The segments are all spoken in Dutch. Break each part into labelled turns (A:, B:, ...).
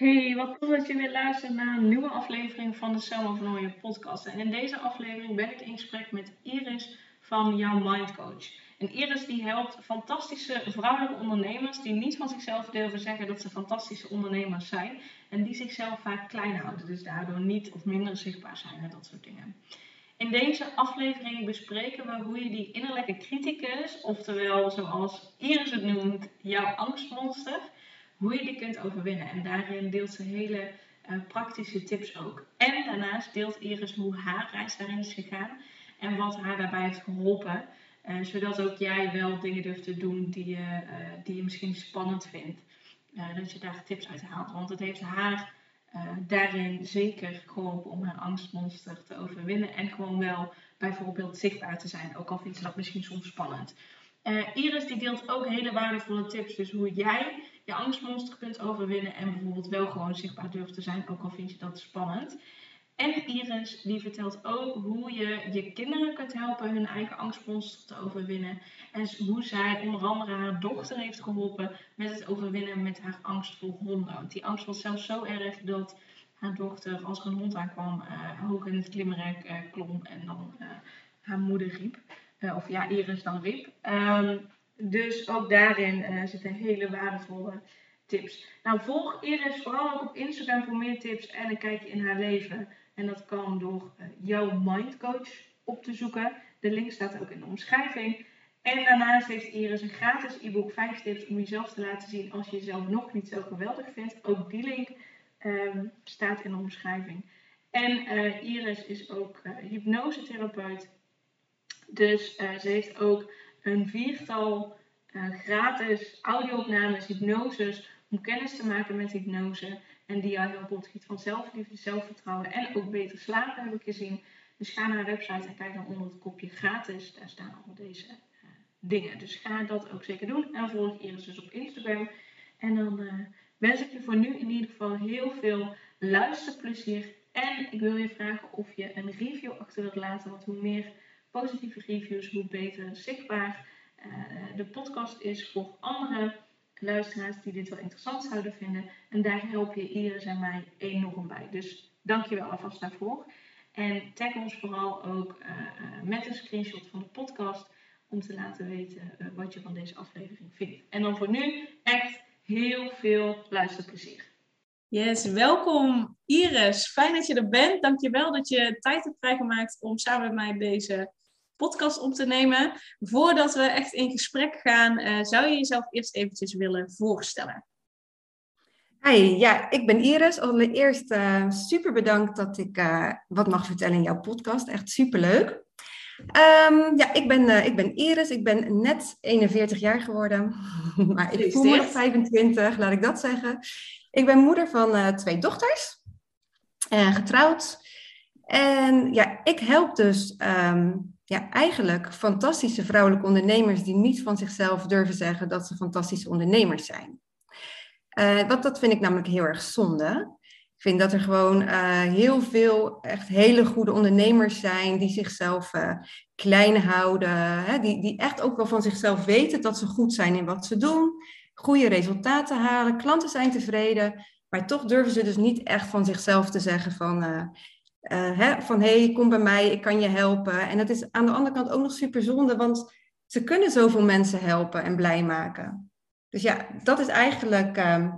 A: Hey, wat tof dat je weer luistert naar een nieuwe aflevering van de Selma van Ooyen podcast. En in deze aflevering ben ik in gesprek met Iris van jouw Mind Coach. En Iris die helpt fantastische vrouwelijke ondernemers die niet van zichzelf durven zeggen dat ze fantastische ondernemers zijn. En die zichzelf vaak klein houden, dus daardoor niet of minder zichtbaar zijn en dat soort dingen. In deze aflevering bespreken we hoe je die innerlijke criticus, oftewel zoals Iris het noemt, jouw angstmonster hoe je die kunt overwinnen. En daarin deelt ze hele uh, praktische tips ook. En daarnaast deelt Iris hoe haar reis daarin is gegaan en wat haar daarbij heeft geholpen. Uh, zodat ook jij wel dingen durft te doen die je, uh, die je misschien spannend vindt. dat je daar tips uit haalt. Want het heeft haar daarin zeker geholpen om haar angstmonster te overwinnen. En gewoon wel bijvoorbeeld zichtbaar te zijn. Ook al vindt ze dat misschien soms spannend. Iris die deelt ook hele waardevolle tips. Dus hoe jij je angstmonster kunt overwinnen en bijvoorbeeld wel gewoon zichtbaar durft te zijn, ook al vind je dat spannend. En Iris die vertelt ook hoe je je kinderen kunt helpen hun eigen angstmonster te overwinnen. En hoe zij onder andere haar dochter heeft geholpen met het overwinnen met haar angst voor honden. Want die angst was zelfs zo erg dat haar dochter, als er een hond aankwam, uh, hoog in het klimrek uh, klom en dan uh, haar moeder riep. of ja, Iris dan riep. Um, dus ook daarin uh, zitten hele waardevolle tips. Nou, volg Iris vooral ook op Instagram voor meer tips en een kijkje in haar leven. En dat kan door uh, jouw mindcoach op te zoeken. De link staat ook in de omschrijving. En daarnaast heeft Iris een gratis e-book 5 tips om jezelf te laten zien als je jezelf nog niet zo geweldig vindt. Ook die link um, staat in de omschrijving. En uh, Iris is ook hypnosetherapeut. Dus ze heeft ook een viertal uh, gratis audio-opnames, hypnoses, om kennis te maken met hypnose. En die jou helpen op het van zelfliefde, zelfvertrouwen en ook beter slapen, heb ik gezien. Dus ga naar de website en kijk dan onder het kopje gratis. Daar staan allemaal deze uh, dingen. Dus ga dat ook zeker doen. En volg Iris dus op Instagram. En dan uh, wens ik je voor nu in ieder geval heel veel luisterplezier. En ik wil je vragen of je een review achter wilt laten. Want hoe meer positieve reviews, hoe beter zichtbaar uh, de podcast is voor andere luisteraars die dit wel interessant zouden vinden. En daar help je Iris en mij enorm bij. Dus dankjewel alvast daarvoor. En tag ons vooral ook uh, uh, met een screenshot van de podcast om te laten weten wat je van deze aflevering vindt. En dan voor nu echt heel veel luisterplezier.
B: Yes, welkom Iris. Fijn dat je er bent. Dankjewel dat je tijd hebt vrijgemaakt om samen met mij deze podcast op te nemen. Voordat we echt in gesprek gaan, uh, zou je jezelf eerst eventjes willen voorstellen?
C: Hi, ja, ik ben Iris. Allereerst uh, super bedankt dat ik uh, wat mag vertellen in jouw podcast. Echt super leuk. Um, ja, ik ben, ik ben Iris. Ik ben net 41 jaar geworden. maar ik voel me nog 25, laat ik dat zeggen. Ik ben moeder van twee dochters. getrouwd. En ja, ik help dus um, ja, eigenlijk fantastische vrouwelijke ondernemers die niet van zichzelf durven zeggen dat ze fantastische ondernemers zijn. Uh, wat dat vind ik namelijk heel erg zonde. Ik vind dat er gewoon uh, heel veel echt hele goede ondernemers zijn die zichzelf uh, klein houden, hè, die, die echt ook wel van zichzelf weten dat ze goed zijn in wat ze doen, goede resultaten halen, klanten zijn tevreden, maar toch durven ze dus niet echt van zichzelf te zeggen van uh, hè, van hé, hey, kom bij mij, ik kan je helpen. En het is aan de andere kant ook nog super zonde, want ze kunnen zoveel mensen helpen en blij maken. Dus ja, dat is eigenlijk uh,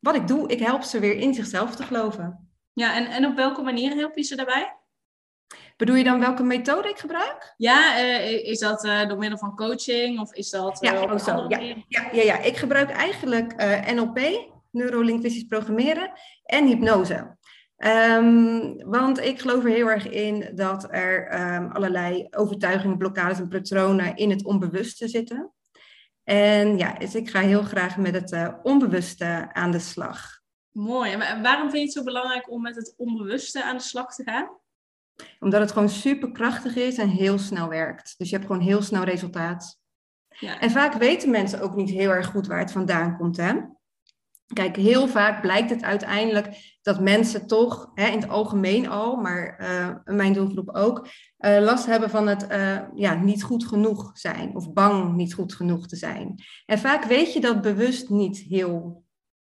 C: wat ik doe. Ik help ze weer in zichzelf te geloven.
B: Ja, en, en op welke manier help je ze daarbij?
C: Bedoel je dan welke methode ik gebruik?
B: Ja, uh, is dat uh, door middel van coaching of is dat...
C: ja, ook zo. Ja, ja, ja, ja, ik gebruik eigenlijk NLP, neurolinguistisch programmeren en hypnose. Um, want ik geloof er heel erg in dat er um, allerlei overtuigingen, blokkades en patronen in het onbewuste zitten. En ja, dus ik ga heel graag met het uh, onbewuste aan de slag.
B: Mooi. En waarom vind je het zo belangrijk om met het onbewuste aan de slag te gaan?
C: Omdat het gewoon super krachtig is en heel snel werkt. Dus je hebt gewoon heel snel resultaat. Ja. En vaak weten mensen ook niet heel erg goed waar het vandaan komt. Hè? Kijk, heel vaak blijkt het uiteindelijk dat mensen toch, hè, in het algemeen al, maar uh, mijn doelgroep ook, uh, last hebben van het uh, ja, niet goed genoeg zijn of bang niet goed genoeg te zijn. En vaak weet je dat bewust niet heel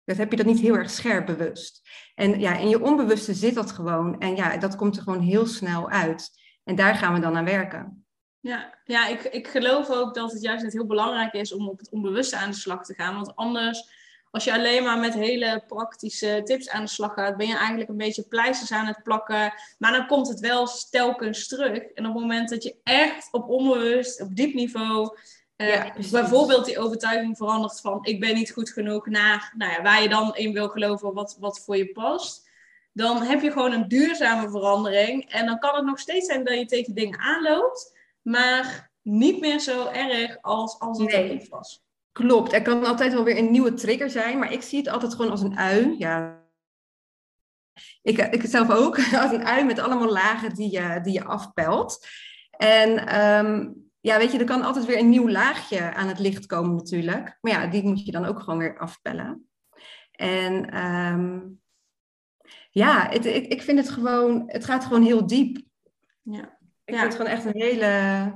C: Dat heb je dat niet heel erg scherp bewust. En ja, in je onbewuste zit dat gewoon. En ja, dat komt er gewoon heel snel uit. En daar gaan we dan aan werken.
B: Ja, ja ik, ik geloof ook dat het juist heel belangrijk is om op het onbewuste aan de slag te gaan. Want anders, als je alleen maar met hele praktische tips aan de slag gaat, ben je eigenlijk een beetje pleisters aan het plakken. Maar dan komt het wel telkens terug. En op het moment dat je echt op onbewust, op diep niveau, uh, bijvoorbeeld die overtuiging verandert van ik ben niet goed genoeg naar nou ja, waar je dan in wil geloven wat, wat voor je past. Dan heb je gewoon een duurzame verandering. En dan kan het nog steeds zijn dat je tegen dingen aanloopt, maar niet meer zo erg als, als het nee. was.
C: Klopt, er kan altijd wel weer een nieuwe trigger zijn, maar ik zie het altijd gewoon als een ui. Ja. Ik, ik zelf ook, als een ui met allemaal lagen die je, die je afpelt. En um, ja, weet je, er kan altijd weer een nieuw laagje aan het licht komen natuurlijk. Maar ja, die moet je dan ook gewoon weer afpellen. En um, ja, het, ik, ik vind het gewoon, het gaat gewoon heel diep. Ja. Ik vind het gewoon echt een hele,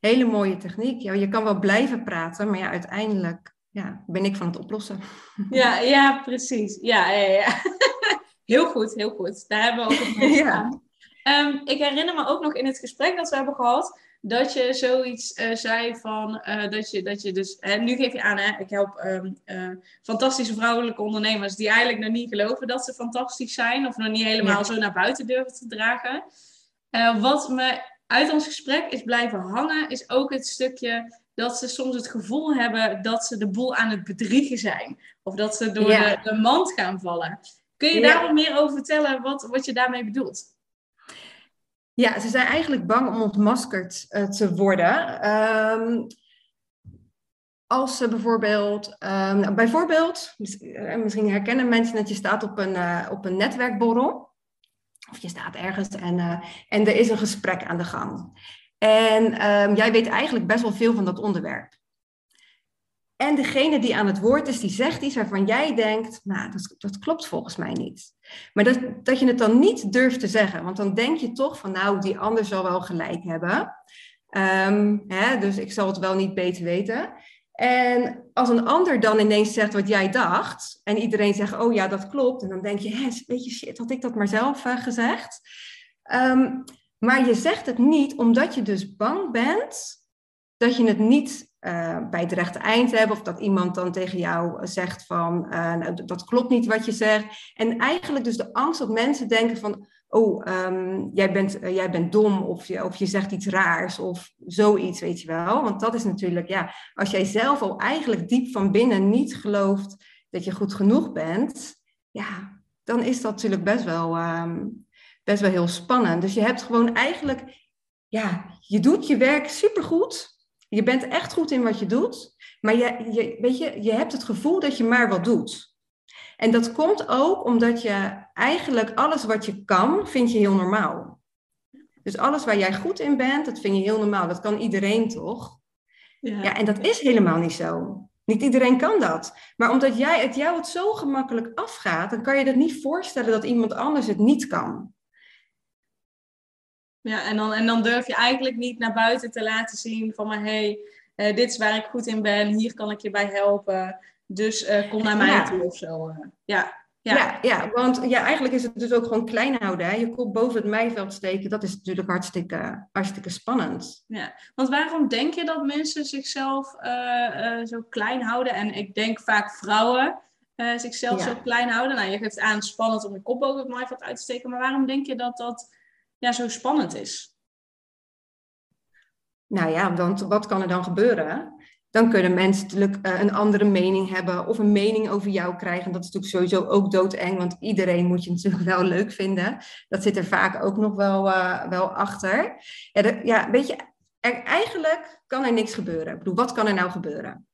C: hele mooie techniek. Ja, je kan wel blijven praten, maar ja, uiteindelijk ja, ben ik van het oplossen.
B: Ja, ja precies. Ja, ja, ja. Heel goed, heel goed. Daar hebben we ook ja. Um, ik herinner me ook nog in het gesprek dat we hebben gehad dat je zoiets uh, zei van uh, dat, je, dat je dus, hè, nu geef je aan, hè, ik help um, uh, fantastische vrouwelijke ondernemers die eigenlijk nog niet geloven dat ze fantastisch zijn of nog niet helemaal zo naar buiten durven te dragen. wat me uit ons gesprek is blijven hangen, is ook het stukje dat ze soms het gevoel hebben dat ze de boel aan het bedriegen zijn. Of dat ze door de, de, mand gaan vallen. Kun je daar wat meer over vertellen wat, wat je daarmee bedoelt?
C: Ja, ze zijn eigenlijk bang om ontmaskerd uh, te worden. Um, als ze bijvoorbeeld, um, bijvoorbeeld, eh, misschien herkennen mensen dat je staat op een, uh, op een netwerkborrel. Of je staat ergens en, uh, en er is een gesprek aan de gang. En um, jij weet eigenlijk best wel veel van dat onderwerp. En degene die aan het woord is, die zegt iets waarvan jij denkt, nou, dat, dat klopt volgens mij niet. Maar dat, dat je het dan niet durft te zeggen, want dan denk je toch van, nou, die ander zal wel gelijk hebben. Um, hè, dus ik zal het wel niet beter weten. En als een ander dan ineens zegt wat jij dacht, en iedereen zegt, oh ja, dat klopt, en dan denk je, hé, weet je, shit, had ik dat maar zelf uh, gezegd? Um, maar je zegt het niet omdat je dus bang bent dat je het niet uh, bij het rechte eind hebben. Of dat iemand dan tegen jou zegt van, uh, nou, dat klopt niet wat je zegt. En eigenlijk dus de angst dat mensen denken van, oh, um, jij, bent, uh, jij bent dom of je, of je zegt iets raars of zoiets, weet je wel. Want dat is natuurlijk, ja, als jij zelf al eigenlijk diep van binnen niet gelooft dat je goed genoeg bent, ja, dan is dat natuurlijk best wel, um, best wel heel spannend. Dus je hebt gewoon eigenlijk, ja, je doet je werk supergoed. Je bent echt goed in wat je doet, maar je, je, weet je, je hebt het gevoel dat je maar wat doet. En dat komt ook omdat je eigenlijk alles wat je kan, vind je heel normaal. Dus alles waar jij goed in bent, dat vind je heel normaal. Dat kan iedereen toch? Ja, ja en dat is helemaal niet zo. Niet iedereen kan dat. Maar omdat jij, het jou het zo gemakkelijk afgaat, dan kan je dat niet voorstellen dat iemand anders het niet kan.
B: Ja, en dan, en dan durf je eigenlijk niet naar buiten te laten zien van, maar hé, hey, uh, dit is waar ik goed in ben, hier kan ik je bij helpen. Dus uh, kom naar mij toe of zo. Uh, ja.
C: Ja. Ja, ja, want ja, eigenlijk is het dus ook gewoon klein houden. Hè? Je kop boven het mijveld steken, dat is natuurlijk hartstikke, hartstikke spannend.
B: Ja, want waarom denk je dat mensen zichzelf zo klein houden? En ik denk vaak vrouwen zichzelf zo klein houden. Nou, je geeft aan spannend om je kop boven het mijveld uit te steken. Maar waarom denk je dat dat ja, zo spannend is?
C: Nou ja, want wat kan er dan gebeuren? Dan kunnen mensen natuurlijk uh, een andere mening hebben of een mening over jou krijgen. Dat is natuurlijk sowieso ook doodeng, want iedereen moet je natuurlijk wel leuk vinden. Dat zit er vaak ook nog wel, uh, wel achter. Ja, ja, weet je, eigenlijk kan er niks gebeuren. Ik bedoel, wat kan er nou gebeuren?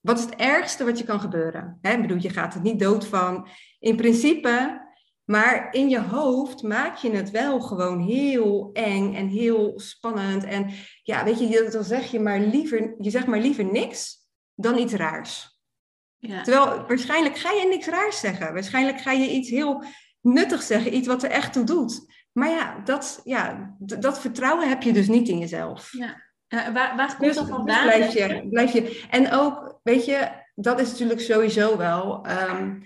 C: Wat is het ergste wat je kan gebeuren? Hè? Ik bedoel, je gaat er niet dood van. In principe maar in je hoofd maak je het wel gewoon heel eng en heel spannend. En ja, weet je, dan zeg je maar liever, je zegt maar liever niks dan iets raars. Ja. Terwijl waarschijnlijk ga je niks raars zeggen. Waarschijnlijk ga je iets heel nuttigs zeggen, iets wat er echt toe doet. Maar ja, dat, ja, dat vertrouwen heb je dus niet in jezelf.
B: Ja. waar, waar komt dus, dat vandaan?
C: Dus blijf je, blijf je. En ook, weet je, dat is natuurlijk sowieso wel ehm,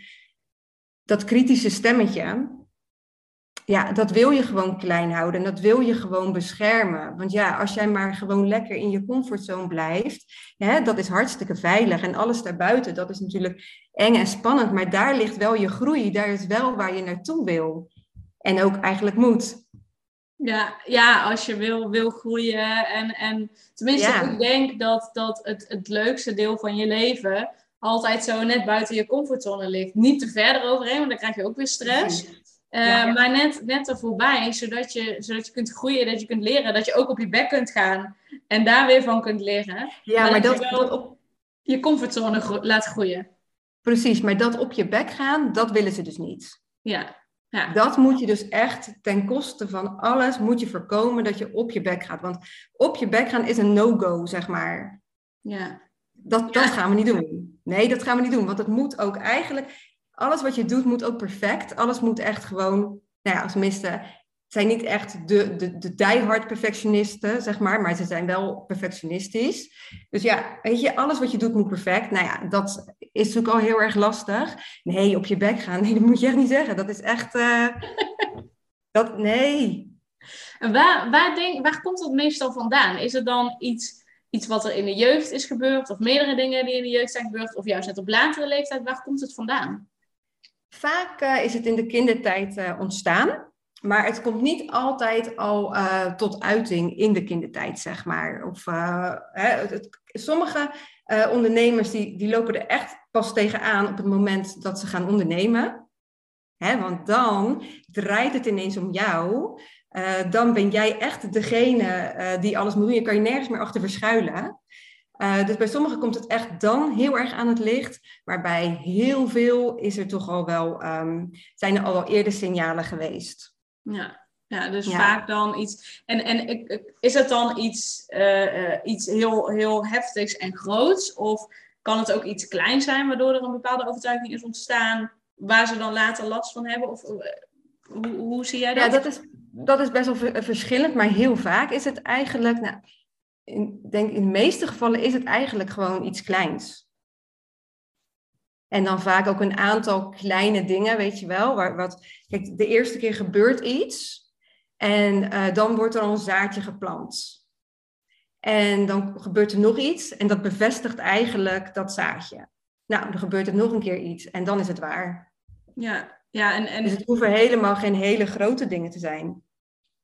C: dat kritische stemmetje. Ja, dat wil je gewoon klein houden en dat wil je gewoon beschermen. Want ja, als jij maar gewoon lekker in je comfortzone blijft, hè, dat is hartstikke veilig. En alles daarbuiten, dat is natuurlijk eng en spannend. Maar daar ligt wel je groei, daar is wel waar je naartoe wil. En ook eigenlijk moet.
B: Ja, ja als je wil, wil groeien. En, en tenminste, ik denk dat, dat het, het leukste deel van je leven altijd zo net buiten je comfortzone ligt. Niet te verder overheen, want dan krijg je ook weer stress. Uh, Maar net, net er voorbij, zodat je, zodat je kunt groeien, dat je kunt leren, dat je ook op je bek kunt gaan en daar weer van kunt leren. Ja, maar, dat, je wel op je comfortzone laat groeien.
C: Precies, maar dat op je bek gaan, dat willen ze dus niet.
B: Ja. ja.
C: Dat moet je dus echt ten koste van alles moet je voorkomen dat je op je bek gaat. Want op je bek gaan is een no-go, zeg maar.
B: Ja.
C: Dat, dat gaan we niet doen. Nee, dat gaan we niet doen. Want het moet ook eigenlijk, alles wat je doet moet ook perfect. Alles moet echt gewoon, nou ja, als tenminste, zijn niet echt de, de, de diehard perfectionisten, zeg maar, maar ze zijn wel perfectionistisch. Dus ja, weet je, alles wat je doet moet perfect. Nou ja, dat is natuurlijk al heel erg lastig. Nee, op je bek gaan, nee, dat moet je echt niet zeggen. Dat is echt, uh, dat, nee.
B: En waar, waar, denk, waar komt dat meestal vandaan? Is het dan iets, iets wat er in de jeugd is gebeurd, of meerdere dingen die in de jeugd zijn gebeurd, of juist net op latere leeftijd? Waar komt het vandaan?
C: Vaak uh, is het in de kindertijd uh, ontstaan. Maar het komt niet altijd al uh, tot uiting in de kindertijd, zeg maar. Of, hè, sommige ondernemers die, die lopen er echt pas tegenaan op het moment dat ze gaan ondernemen. Want dan draait het ineens om jou. Dan ben jij echt degene die alles moet doen. Je kan je nergens meer achter verschuilen. dus bij sommigen komt het echt dan heel erg aan het licht. Maar bij heel veel is er toch al wel, um, zijn er al wel eerder signalen geweest.
B: Ja, ja dus vaak dan iets. En, en is het dan iets, uh, iets heel, heel heftigs en groots? Of kan het ook iets klein zijn, waardoor er een bepaalde overtuiging is ontstaan, waar ze dan later last van hebben? Of uh, hoe, hoe zie jij dat?
C: Ja, dat is, dat is best wel verschillend, maar heel vaak is het eigenlijk. Nou, ik denk in de meeste gevallen is het eigenlijk gewoon iets kleins. En dan vaak ook een aantal kleine dingen, weet je wel. Waar, wat, kijk, de eerste keer gebeurt iets en uh, dan wordt er al een zaadje geplant. En dan gebeurt er nog iets en dat bevestigt eigenlijk dat zaadje. Nou, dan gebeurt er nog een keer iets en dan is het waar.
B: Ja, ja en, en...
C: Dus het hoeven helemaal geen hele grote dingen te zijn.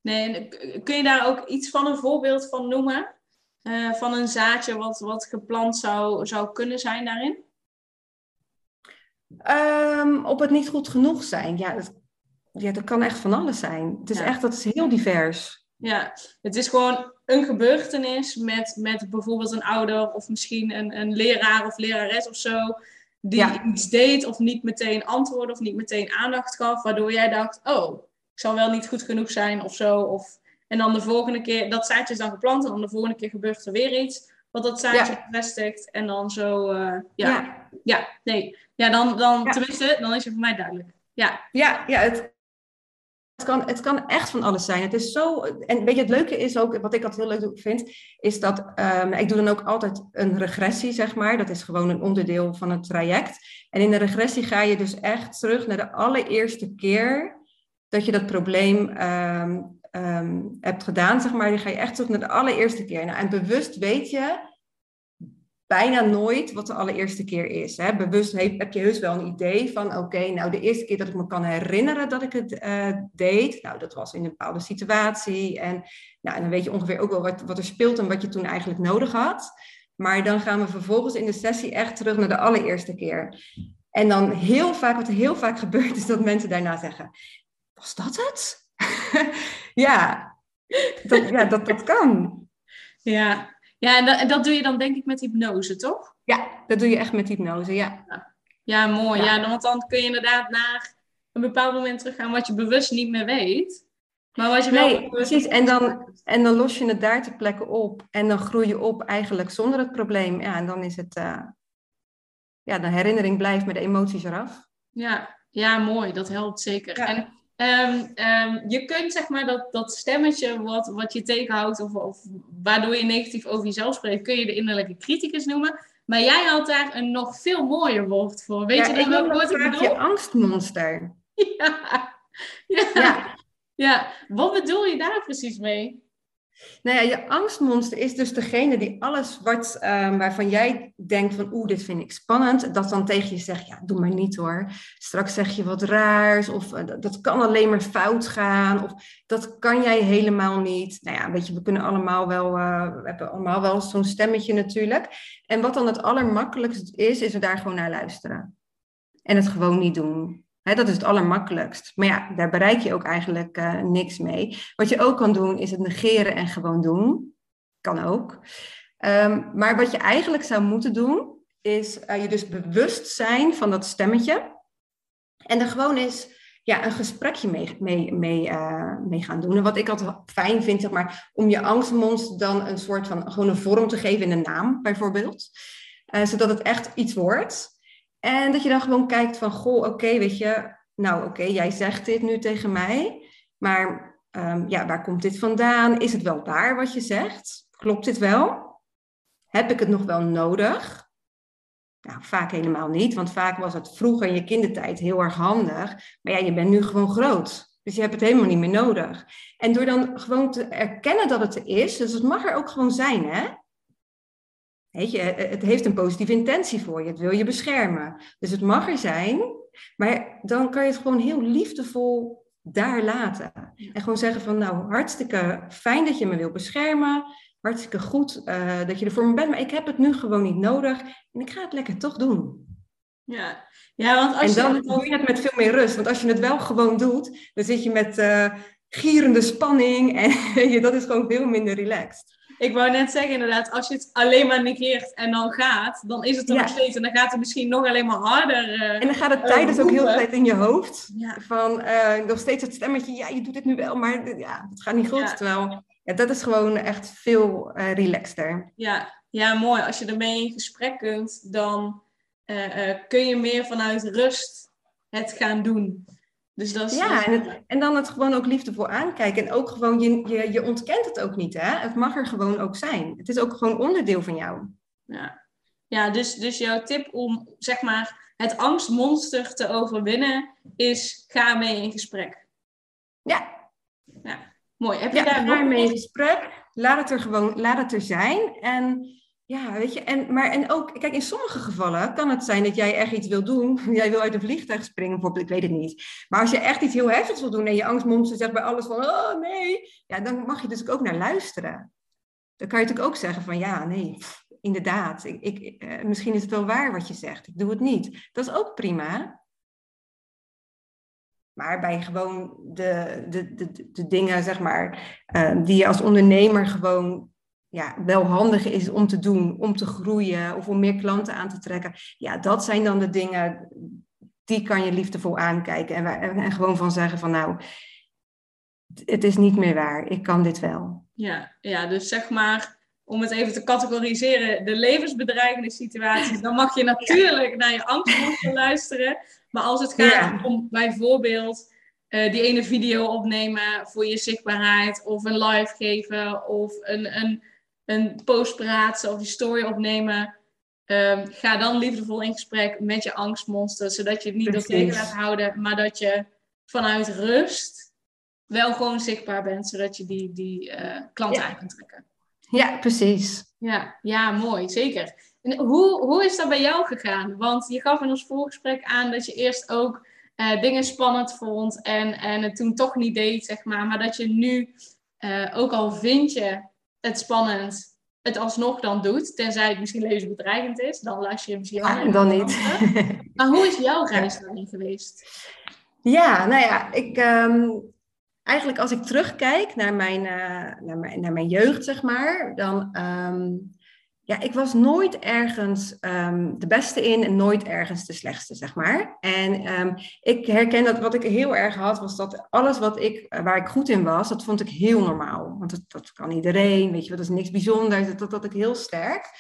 B: Nee, kun je daar ook iets van een voorbeeld van noemen? Uh, van een zaadje wat, wat geplant zou, zou kunnen zijn daarin?
C: Um, op het niet goed genoeg zijn. Ja dat, ja, dat kan echt van alles zijn. Het is echt, dat is heel divers.
B: Ja, het is gewoon een gebeurtenis met, met bijvoorbeeld een ouder of misschien een, een leraar of lerares of zo. Die iets deed of niet meteen antwoordde of niet meteen aandacht gaf. Waardoor jij dacht, oh, ik zal wel niet goed genoeg zijn of zo. Of, en dan de volgende keer, dat zaadje is dan geplant en dan de volgende keer gebeurt er weer iets. Wat dat zaadje bevestigt. En dan zo, uh, ja. ja. nee. Ja, dan, dan tenminste, dan is het voor mij duidelijk. Ja,
C: ja, ja het, het, kan, het kan echt van alles zijn. Het is zo. En weet je, het leuke is ook, wat ik altijd heel leuk vind, is dat um, ik doe dan ook altijd een regressie, zeg maar. Dat is gewoon een onderdeel van het traject. En in de regressie ga je dus echt terug naar de allereerste keer dat je dat probleem um, um, hebt gedaan, zeg maar. Dan ga je echt terug naar de allereerste keer. Nou, en bewust weet je bijna nooit wat de allereerste keer is. Hè. Bewust heb je heus wel een idee van, oké, nou de eerste keer dat ik me kan herinneren dat ik het uh, deed, nou dat was in een bepaalde situatie. En, nou, en dan weet je ongeveer ook wel wat, er speelt en wat je toen eigenlijk nodig had. Maar dan gaan we vervolgens in de sessie echt terug naar de allereerste keer. En dan heel vaak, wat heel vaak gebeurt, is dat mensen daarna zeggen, was dat het? ja, dat, ja dat, dat kan.
B: Ja, ja, en dat, en dat doe je dan denk ik met hypnose, toch?
C: Ja, dat doe je echt met hypnose, ja.
B: Ja, mooi. Ja. want dan kun je inderdaad naar een bepaald moment teruggaan wat je bewust niet meer weet. Maar wat je
C: nee, wel precies. En dan, en dan los je het daar ter plekke op. En dan groei je op eigenlijk zonder het probleem. Ja, en dan is het... Uh, ja, de herinnering blijft met de emoties eraf.
B: Ja, ja mooi. Dat helpt zeker. En Um, um, je kunt zeg maar dat, dat stemmetje wat, wat je tegenhoudt of, of waardoor je negatief over jezelf spreekt, kun je de innerlijke criticus noemen. Maar jij had daar een nog veel mooier woord voor. Weet
C: Ja,
B: je dan welk woord
C: dat
B: ik
C: vaak je
B: bedoel?
C: angstmonster.
B: Ja. Ja.
C: Ja.
B: ja. Wat bedoel je daar precies mee?
C: Nou ja, je angstmonster is dus degene die alles wat, ehm, waarvan jij denkt van oeh, dit vind ik spannend, dat dan tegen je zegt, ja, doe maar niet hoor. Straks zeg je wat raars of eh, dat, kan alleen maar fout gaan of dat kan jij helemaal niet. Nou ja, weet je, we kunnen allemaal wel, eh, we hebben allemaal wel zo'n stemmetje natuurlijk. En wat dan het allermakkelijkst is, is er daar gewoon naar luisteren. En het gewoon niet doen. Dat is het allermakkelijkst. Maar ja, daar bereik je ook eigenlijk eh, niks mee. Wat je ook kan doen, is het negeren en gewoon doen. Kan ook. Ehm, maar wat je eigenlijk zou moeten doen, is eh, je dus bewust zijn van dat stemmetje. En er gewoon eens ja, een gesprekje mee, mee, mee, eh, gaan doen. En wat ik altijd fijn vind, zeg maar, om je angstmonster dan een soort van, gewoon een vorm te geven in een naam, bijvoorbeeld. Zodat het echt iets wordt. En dat je dan gewoon kijkt van, goh, oké, weet je, nou oké, jij zegt dit nu tegen mij, maar ehm, ja, waar komt dit vandaan? Is het wel waar wat je zegt? Klopt dit wel? Heb ik het nog wel nodig? Nou, vaak helemaal niet, want vaak was het vroeger in je kindertijd heel erg handig. Maar ja, je bent nu gewoon groot. Dus je hebt het helemaal niet meer nodig. En door dan gewoon te erkennen dat het er is, dus het mag er ook gewoon zijn, hè? Weet je, het heeft een positieve intentie voor je. Het wil je beschermen. Dus het mag er zijn, maar dan kan je het gewoon heel liefdevol daar laten. En gewoon zeggen van, nou, hartstikke fijn dat je me wil beschermen. Hartstikke goed uh, dat je er voor me bent, maar ik heb het nu gewoon niet nodig. En ik ga het lekker toch doen.
B: Ja, ja want als
C: en dan
B: je
C: doe je het met veel meer rust. Want als je het wel gewoon doet, dan zit je met uh, gierende spanning. En dat is gewoon veel minder relaxed.
B: Ik wou net zeggen, inderdaad, als je het alleen maar negeert en dan gaat, dan is het er
C: Ja.
B: nog steeds. En dan gaat het misschien nog alleen maar harder. eh,
C: En dan gaat het
B: Eh,
C: tijdens ook heel de tijd in je hoofd.
B: ja.
C: Van eh, nog steeds het stemmetje, ja, je doet het nu wel, maar ja, het gaat niet goed.
B: Ja.
C: Terwijl, ja, dat is gewoon echt veel relaxter.
B: Ja, ja, mooi. Als je ermee in gesprek kunt, dan kun je meer vanuit rust het gaan doen. Dus dat is,
C: Ja,
B: is
C: en,
B: mooi.
C: het, en dan het gewoon ook liefdevol aankijken. En ook gewoon, je, je, je ontkent het ook niet, hè? Het mag er gewoon ook zijn. Het is ook gewoon onderdeel van jou.
B: Ja, ja dus, dus jouw tip om zeg maar het angstmonster te overwinnen is ga mee in gesprek.
C: Ja,
B: Mooi. Heb je
C: ja
B: daar nog
C: ermee in gesprek. Laat het er gewoon, laat het er zijn. En ja, weet je, en, maar en ook, kijk, in sommige gevallen kan het zijn dat jij echt iets wil doen. Jij wil uit een vliegtuig springen, bijvoorbeeld, ik weet het niet. Maar als je echt iets heel heftigs wil doen en je angstmonster zegt bij alles van, oh nee, ja, dan mag je dus ook naar luisteren. Dan kan je natuurlijk ook zeggen van, ja, nee, inderdaad, ik, ik, eh, misschien is het wel waar wat je zegt, ik doe het niet. Dat is ook prima. Maar bij gewoon de, de, de, de dingen, zeg maar, eh, die je als ondernemer gewoon ja, wel handig is om te doen, om te groeien of om meer klanten aan te trekken. Ja, dat zijn dan de dingen, die kan je liefdevol aankijken en, waar- en, en gewoon van zeggen van nou, het is niet meer waar, ik kan dit wel.
B: Ja, ja, dus zeg maar, om het even te categoriseren, de levensbedreigende situaties, dan mag je natuurlijk naar je angstmonster luisteren. Maar als het gaat
C: Ja.
B: om bijvoorbeeld eh, die ene video opnemen voor je zichtbaarheid, of een live geven, of een, een, een post praten of je story opnemen, ehm, ga dan liefdevol in gesprek met je angstmonster, zodat je het niet door tegen laat houden, maar dat je vanuit rust wel gewoon zichtbaar bent, zodat je die, die klanten
C: Ja.
B: aan kunt trekken.
C: Ja, precies.
B: Ja, ja, mooi, zeker. En hoe, hoe is dat bij jou gegaan? Want je gaf in ons voorgesprek aan dat je eerst ook eh, dingen spannend vond en, en het toen toch niet deed, zeg maar. Maar dat je nu, eh, ook al vind je het spannend, het alsnog dan doet. Tenzij het misschien levensbedreigend is, dan luister je misschien alleen
C: dan niet.
B: Maar hoe is jouw reis daarin geweest?
C: Ja, nou ja, ik, ehm, eigenlijk als ik terugkijk naar mijn, eh, naar mijn, naar mijn jeugd, zeg maar, dan, ehm, ja, ik was nooit ergens ehm, de beste in en nooit ergens de slechtste, zeg maar. En ehm, ik herken dat wat ik heel erg had, was dat alles wat ik, eh, waar ik goed in was, dat vond ik heel normaal. Want dat, dat kan iedereen, weet je wel, dat is niks bijzonders, dat, had ik heel sterk.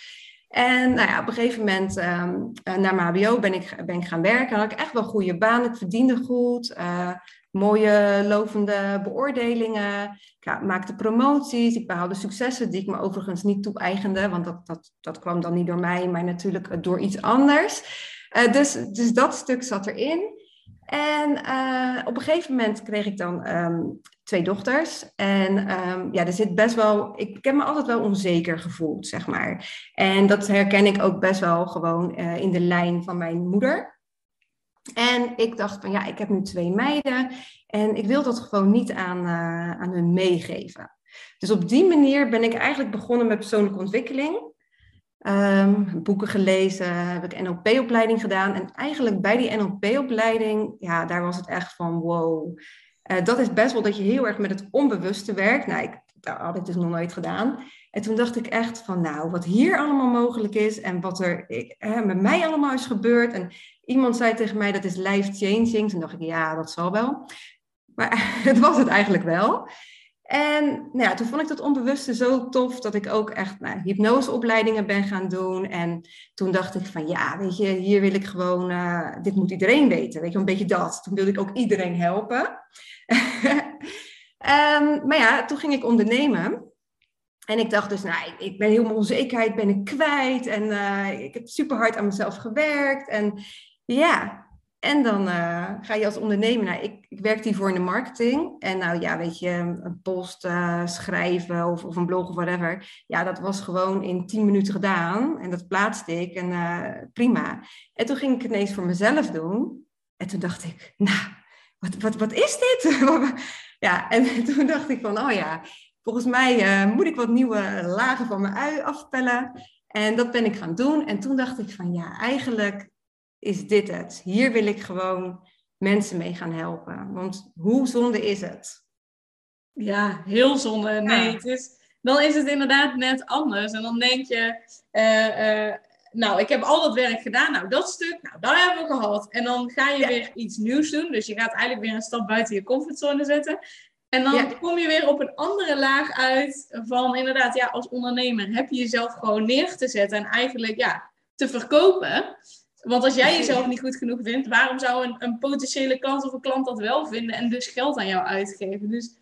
C: En nou ja, op een gegeven moment, ehm, eh, na mijn HBO ben ik, ben ik gaan werken. Had ik echt wel goede baan. Ik verdiende goed. eh, mooie lovende beoordelingen. Ik maakte promoties. Ik behaalde successen die ik me overigens niet toe-eigende. Want dat, dat, dat kwam dan niet door mij, maar natuurlijk door iets anders. Uh, dus, dus dat stuk zat erin. En uh, op een gegeven moment kreeg ik dan um, twee dochters. En um, ja, er zit best wel. Ik heb me altijd wel onzeker gevoeld, zeg maar. En dat herken ik ook best wel gewoon in de lijn van mijn moeder. En ik dacht van ja, ik heb nu twee meiden en ik wil dat gewoon niet aan, uh, aan hun meegeven. Dus op die manier ben ik eigenlijk begonnen met persoonlijke ontwikkeling. Um, boeken gelezen, heb ik NLP-opleiding gedaan. En eigenlijk bij die NLP-opleiding, ja, daar was het echt van wow. Uh, dat is best wel dat je heel erg met het onbewuste werkt. Nou, dat had ik dus nog nooit gedaan. En toen dacht ik echt van, nou, wat hier allemaal mogelijk is en wat er hè, met mij allemaal is gebeurd. En iemand zei tegen mij, dat is life-changing. Toen dacht ik, ja, dat zal wel. Maar het was het eigenlijk wel. En nou ja, toen vond ik dat onbewuste zo tof dat ik ook echt nou, hypnoseopleidingen ben gaan doen. En toen dacht ik van ja, weet je, hier wil ik gewoon, uh, dit moet iedereen weten. Weet je, een beetje dat. Toen wilde ik ook iedereen helpen. um, maar ja, toen ging ik ondernemen. En ik dacht dus, nou, ik ben helemaal onzekerheid ben ik kwijt. En uh, ik heb super hard aan mezelf gewerkt. En ja, en dan uh, ga je als ondernemer, nou, ik, ik werkte hiervoor in de marketing. En nou ja, weet je, een post uh, schrijven of, of een blog of whatever. Ja, dat was gewoon in tien minuten gedaan. En dat plaatste ik en prima. En toen ging ik het ineens voor mezelf doen. En toen dacht ik, nou, wat, wat, wat is dit? ja, en toen dacht ik van, oh ja, volgens mij moet ik wat nieuwe lagen van mijn ui afpellen. En dat ben ik gaan doen. En toen dacht ik van, ja, eigenlijk is dit het. Hier wil ik gewoon mensen mee gaan helpen. Want hoe zonde is het?
B: Ja, heel zonde. Nee, het is, dan is het inderdaad net anders. En dan denk je, uh, uh, nou, ik heb al dat werk gedaan. Nou, dat stuk, nou, dat hebben we gehad. En dan ga je ja. weer iets nieuws doen. Dus je gaat eigenlijk weer een stap buiten je comfortzone zetten. En dan ja. kom je weer op een andere laag uit van inderdaad, ja, als ondernemer heb je jezelf gewoon neer te zetten en eigenlijk, ja, te verkopen. Want als jij jezelf niet goed genoeg vindt, waarom zou een, een potentiële klant of een klant dat wel vinden en dus geld aan jou uitgeven? Dus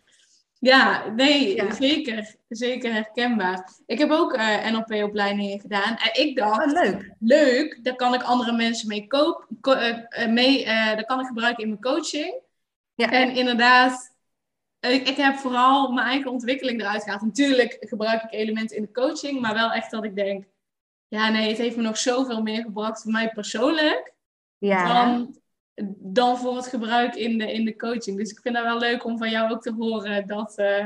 B: ja, nee, ja. zeker. Zeker herkenbaar. Ik heb ook uh, NLP-opleidingen gedaan. En ik dacht,
C: oh, leuk.
B: leuk, daar kan ik andere mensen mee kopen. Ko uh, mee, uh, dat kan ik gebruiken in mijn coaching. Ja. En inderdaad, ik, ik heb vooral mijn eigen ontwikkeling eruit gehaald. Natuurlijk gebruik ik elementen in de coaching, maar wel echt dat ik denk, ja, nee, het heeft me nog zoveel meer gebracht voor mij persoonlijk. Ja. Dan, dan voor het gebruik in de, in de coaching. Dus ik vind het wel leuk om van jou ook te horen dat, uh,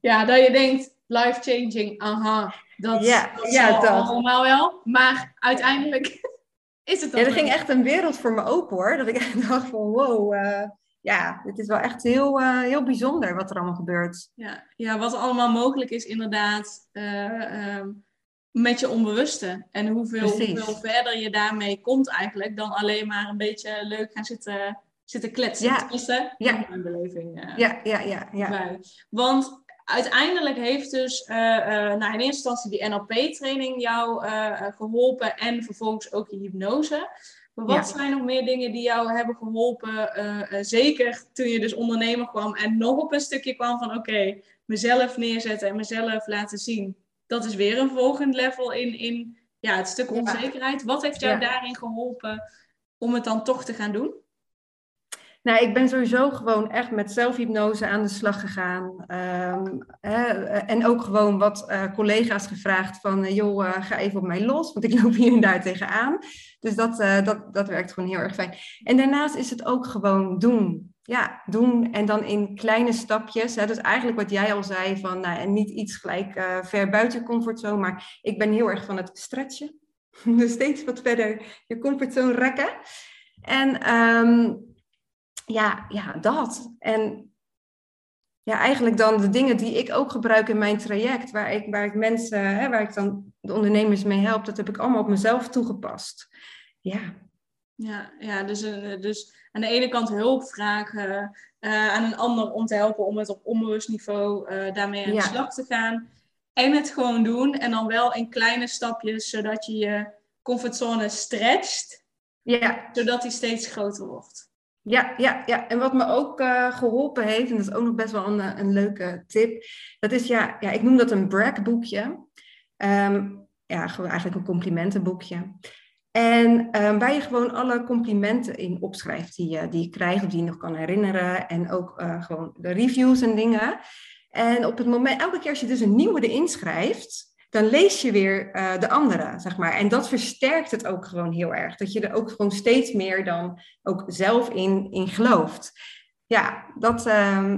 B: ja, dat je denkt, life-changing, aha, dat,
C: ja,
B: dat
C: ja, dat.
B: allemaal wel. Maar uiteindelijk is het dan
C: Ja, er ging echt een wereld voor me open hoor. Dat ik echt dacht van wow, uh, ja, dit is wel echt heel, uh, heel bijzonder wat er allemaal gebeurt.
B: Ja, ja wat allemaal mogelijk is inderdaad. Um, met je onbewuste. En hoeveel, hoeveel verder je daarmee komt eigenlijk dan alleen maar een beetje leuk gaan zitten, zitten kletsen.
C: Ja.
B: Tenminste,
C: ja.
B: mijn beleving. Uh,
C: ja, ja, ja. ja.
B: Bij. Want uiteindelijk heeft dus uh, uh, nou in eerste instantie die NLP-training jou geholpen en vervolgens ook je hypnose. Maar wat ja. zijn nog meer dingen die jou hebben geholpen, zeker toen je dus ondernemer kwam en nog op een stukje kwam van oké, okay, mezelf neerzetten en mezelf laten zien dat is weer een volgend level in, in ja, het stuk onzekerheid. Wat heeft jou ja. daarin geholpen om het dan toch te gaan doen?
C: Nou, ik ben sowieso gewoon echt met zelfhypnose aan de slag gegaan. Um, hè, en ook gewoon wat uh, collega's gevraagd van, uh, joh, uh, ga even op mij los, want ik loop hier en daar tegenaan. Dus dat, dat, dat werkt gewoon heel erg fijn. En daarnaast is het ook gewoon doen ja, doen en dan in kleine stapjes. Hè. Dus eigenlijk wat jij al zei, van nou, en niet iets gelijk uh, ver buiten je comfortzone, maar ik ben heel erg van het stretchen. Dus steeds wat verder je comfortzone rekken. En um, ja, ja, dat. En ja, eigenlijk dan de dingen die ik ook gebruik in mijn traject, waar ik, waar ik mensen, hè, waar ik dan de ondernemers mee help, dat heb ik allemaal op mezelf toegepast. Ja.
B: Ja, ja dus, dus aan de ene kant hulp vragen uh, aan een ander om te helpen om het op onbewust niveau uh, daarmee aan de slag te gaan. En het gewoon doen en dan wel in kleine stapjes, zodat je je comfortzone stretcht.
C: Ja.
B: Zodat die steeds groter wordt.
C: Ja, ja, ja. En wat me ook uh, geholpen heeft, en dat is ook nog best wel een, eh, een leuke tip, dat is ja, ja, ik noem dat een bragboekje. Um, ja, eigenlijk een complimentenboekje. En um, waar je gewoon alle complimenten in opschrijft die je, die je krijgt of die je nog kan herinneren. En ook uh, gewoon de reviews en dingen. En op het moment, elke keer als je dus een nieuwe erin schrijft, dan lees je weer uh, de andere, zeg maar. En dat versterkt het ook gewoon heel erg. Dat je er ook gewoon steeds meer dan ook zelf in, in gelooft. Ja, dat, uh,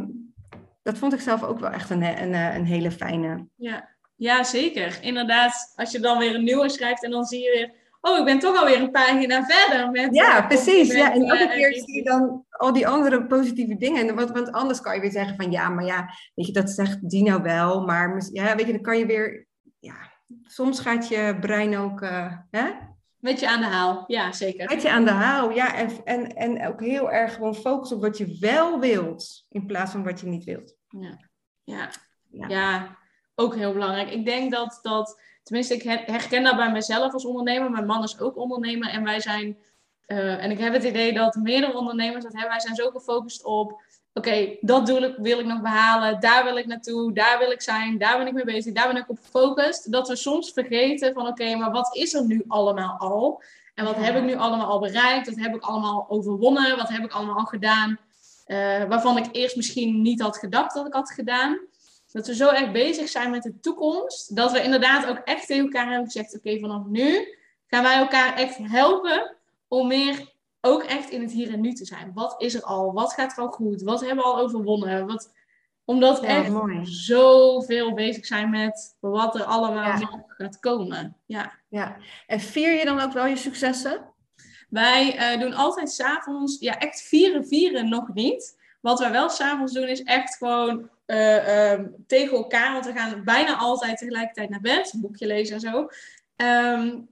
C: dat vond ik zelf ook wel echt een, een, een hele fijne.
B: Ja. ja, zeker. Inderdaad, als je dan weer een nieuwe schrijft en dan zie je weer... Oh, ik ben toch alweer een pagina verder met...
C: Ja, uh, precies. Ja, en elke keer zie je dan al die andere positieve dingen. En wat, want anders kan je weer zeggen van... Ja, maar ja, weet je, dat zegt die nou wel. Maar ja, weet je, dan kan je weer ja, soms gaat je brein ook. Uh, hè?
B: Met je aan de haal, ja, zeker.
C: Met je aan de haal, ja. En, en, en ook heel erg gewoon focussen op wat je wel wilt, in plaats van wat je niet wilt.
B: Ja, ja. ja. ja ook heel belangrijk. Ik denk dat, dat, tenminste, ik herken dat bij mezelf als ondernemer. Mijn man is ook ondernemer en wij zijn. Uh, en ik heb het idee dat meerdere ondernemers dat hebben. Wij zijn zo gefocust op oké, dat doel ik, wil ik nog behalen, daar wil ik naartoe, daar wil ik zijn, daar ben ik mee bezig, daar ben ik op gefocust. Dat we soms vergeten van oké, maar wat is er nu allemaal al? En wat heb ik nu allemaal al bereikt? Wat heb ik allemaal overwonnen? Wat heb ik allemaal al gedaan? Uh, waarvan ik eerst misschien niet had gedacht dat ik had gedaan. Dat we zo erg bezig zijn met de toekomst. Dat we inderdaad ook echt tegen elkaar hebben gezegd: oké, vanaf nu gaan wij elkaar echt helpen om meer ook echt in het hier en nu te zijn. Wat is er al? Wat gaat er al goed? Wat hebben we al overwonnen? Wat, omdat we echt mooi. zoveel bezig zijn met wat er allemaal ja. gaat komen. Ja.
C: ja. En vier je dan ook wel je successen?
B: Wij uh, doen altijd s'avonds, ja echt vieren, vieren nog niet. Wat wij wel s'avonds doen is echt gewoon uh, um, tegen elkaar, want we gaan bijna altijd tegelijkertijd naar bed, een boekje lezen en zo. Um,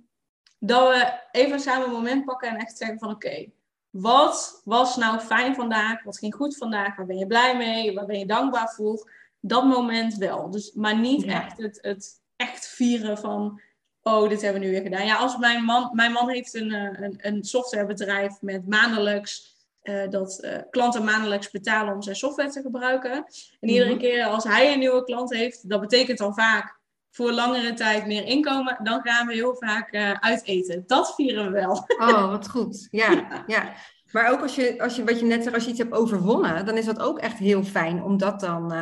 B: dat we even samen een moment pakken en echt zeggen van oké, wat was nou fijn vandaag? Wat ging goed vandaag? Waar ben je blij mee? Waar ben je dankbaar voor? Dat moment wel. Dus, maar niet echt het, het echt vieren van oh, dit hebben we nu weer gedaan. Ja, als mijn man, mijn man heeft een, eh, een, een softwarebedrijf met maandelijks uh, dat uh, klanten maandelijks betalen om zijn software te gebruiken. En iedere mhm. keer als hij een nieuwe klant heeft, dat betekent dan vaak voor langere tijd meer inkomen, dan gaan we heel vaak uh, uit eten. Dat vieren we wel.
C: Oh, wat goed. Ja, ja. Maar ook als je, als je, wat je net zegt, als je iets hebt overwonnen, dan is dat ook echt heel fijn om dat dan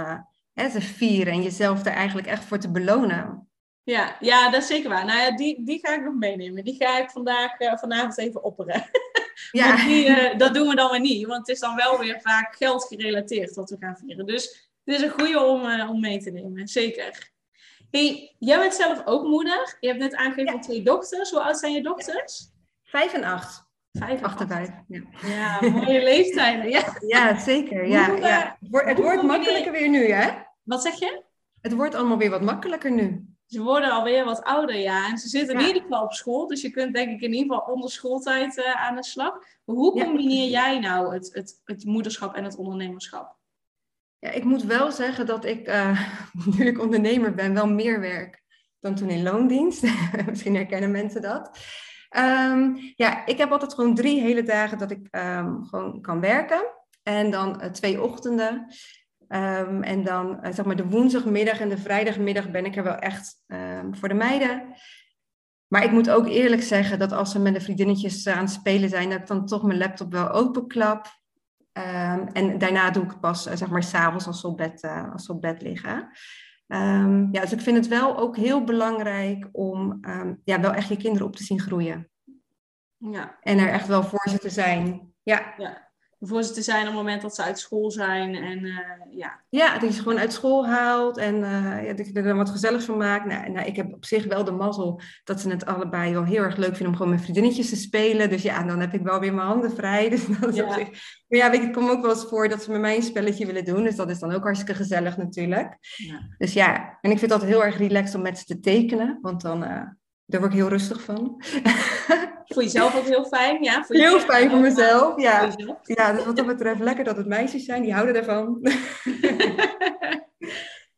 C: hè, te vieren en jezelf er eigenlijk echt voor te belonen.
B: Ja, ja, dat is zeker waar. Nou ja, die, die ga ik nog meenemen. Die ga ik vandaag, vanavond even opperen. Ja. die, dat doen we dan weer niet, want het is dan wel weer vaak geld gerelateerd wat we gaan vieren. Dus het is een goede om, om mee te nemen, zeker. Hey, jij bent zelf ook moeder. Je hebt net aangegeven ja. twee dochters. Hoe oud zijn je dochters?
C: Vijf en acht.
B: Vijf en
C: acht en vijf. Ja,
B: ja mooie leeftijden. Ja,
C: ja zeker. Ja, ja. Het wordt makkelijker weer nu, hè?
B: Wat zeg je?
C: Het wordt allemaal weer wat makkelijker nu.
B: Ze worden alweer wat ouder, ja. En ze zitten in ieder geval op school. Dus je kunt denk ik in ieder geval onder schooltijd uh, aan de slag. Maar hoe combineer jij nou het, het, het moederschap en het ondernemerschap?
C: Ja, ik moet wel zeggen dat ik, uh, nu ik ondernemer ben, wel meer werk dan toen in loondienst. Misschien herkennen mensen dat. Um, ja, ik heb altijd gewoon drie hele dagen dat ik um, gewoon kan werken. En dan uh, twee ochtenden. Um, en dan uh, zeg maar de woensdagmiddag en de vrijdagmiddag ben ik er wel echt voor de meiden. Maar ik moet ook eerlijk zeggen dat als ze met de vriendinnetjes aan het spelen zijn, dat ik dan toch mijn laptop wel openklap. Um, en daarna doe ik het pas, uh, zeg maar, s'avonds als, ze op bed, uh, als ze op bed liggen. Um, ja, dus ik vind het wel ook heel belangrijk om um, ja, wel echt je kinderen op te zien groeien. Ja. En er echt wel voor ze te zijn. Ja.
B: ja voor ze te zijn op het moment dat ze uit school zijn. En, uh, ja.
C: ja, dat je ze gewoon uit school haalt en uh, ja, dat je er dan wat gezelligs van maakt. Nou, nou, ik heb op zich wel de mazzel dat ze het allebei wel heel erg leuk vinden om gewoon met vriendinnetjes te spelen. Dus ja, dan heb ik wel weer mijn handen vrij. Dus dat is ja. op zich... Maar ja, weet het komt ook wel eens voor dat ze met mij een spelletje willen doen. Dus dat is dan ook hartstikke gezellig natuurlijk. Ja. Dus ja, en ik vind altijd heel erg relaxed om met ze te tekenen. Want dan, uh, daar word ik heel rustig van.
B: Voor jezelf ook heel fijn, ja? Voor
C: heel fijn voor mezelf, ja. Ja, dus wat dat betreft lekker dat het meisjes zijn, die houden ervan.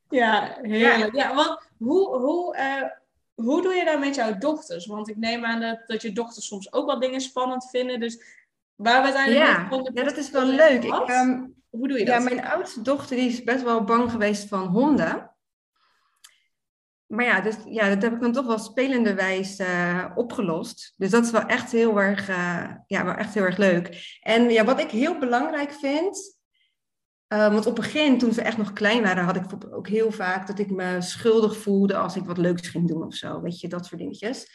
B: ja, heerlijk. Ja, want hoe, hoe, uh, hoe doe je dat met jouw dochters? Want ik neem aan dat, dat je dochters soms ook wel dingen spannend vinden. Dus Waar we uiteindelijk
C: Ja, dat is wel leuk. Ik, ehm,
B: Hoe doe je dat?
C: Ja, mijn oudste dochter die is best wel bang geweest van honden. Maar ja, dus, ja dat heb ik dan toch wel spelenderwijs eh opgelost. Dus dat is wel echt heel erg, eh, ja, wel echt heel erg leuk. En ja, wat ik heel belangrijk vind. eh, want op het begin, toen ze echt nog klein waren, had ik ook heel vaak dat ik me schuldig voelde als ik wat leuks ging doen of zo. Weet je, dat soort dingetjes.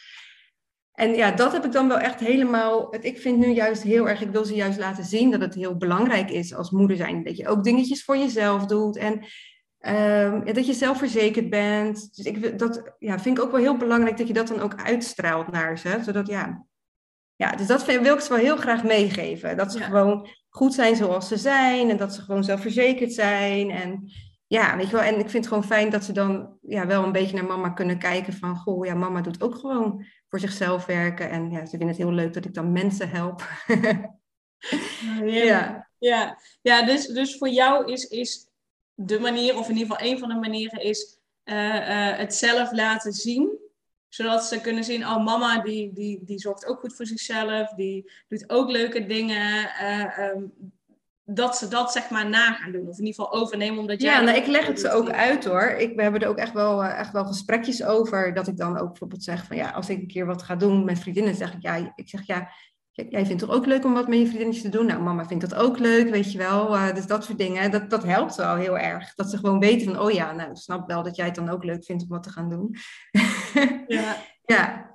C: En ja, dat heb ik dan wel echt helemaal. Ik vind nu juist heel erg, ik wil ze juist laten zien dat het heel belangrijk is als moeder zijn. Dat je ook dingetjes voor jezelf doet en ehm, ja, dat je zelfverzekerd bent. Dus ik, dat ja, vind ik ook wel heel belangrijk dat je dat dan ook uitstraalt naar ze. Zodat ja. Ja, dus dat vind, wil ik ze wel heel graag meegeven. Dat ze
B: Ja.
C: gewoon goed zijn zoals ze zijn en dat ze gewoon zelfverzekerd zijn. En ja, weet je wel. En ik vind het gewoon fijn dat ze dan ja, wel een beetje naar mama kunnen kijken van, goh, ja, mama doet ook gewoon voor zichzelf werken. En ja, ze vinden het heel leuk dat ik dan mensen help.
B: Ja, ja. ja dus, dus voor jou is, is de manier, of in ieder geval een van de manieren, is eh, eh, het zelf laten zien. Zodat ze kunnen zien, oh mama die, die, die zorgt ook goed voor zichzelf, die doet ook leuke dingen. eh, ehm, dat ze dat zeg maar na gaan doen, of in ieder geval overnemen, omdat jij...
C: Ja, nou, ik leg het ze ook uit hoor. Ik, we hebben er ook echt wel, echt wel gesprekjes over. Dat ik dan ook bijvoorbeeld zeg van ja, als ik een keer wat ga doen met vriendinnen, zeg ik ja, ik zeg ja, jij vindt het ook leuk om wat met je vriendinnetjes te doen? Nou, mama vindt dat ook leuk, weet je wel. Eh, dus dat soort dingen, dat, dat helpt wel heel erg. Dat ze gewoon weten van, oh ja, nou, ik snap wel dat jij het dan ook leuk vindt om wat te gaan doen.
B: Ja,
C: ja,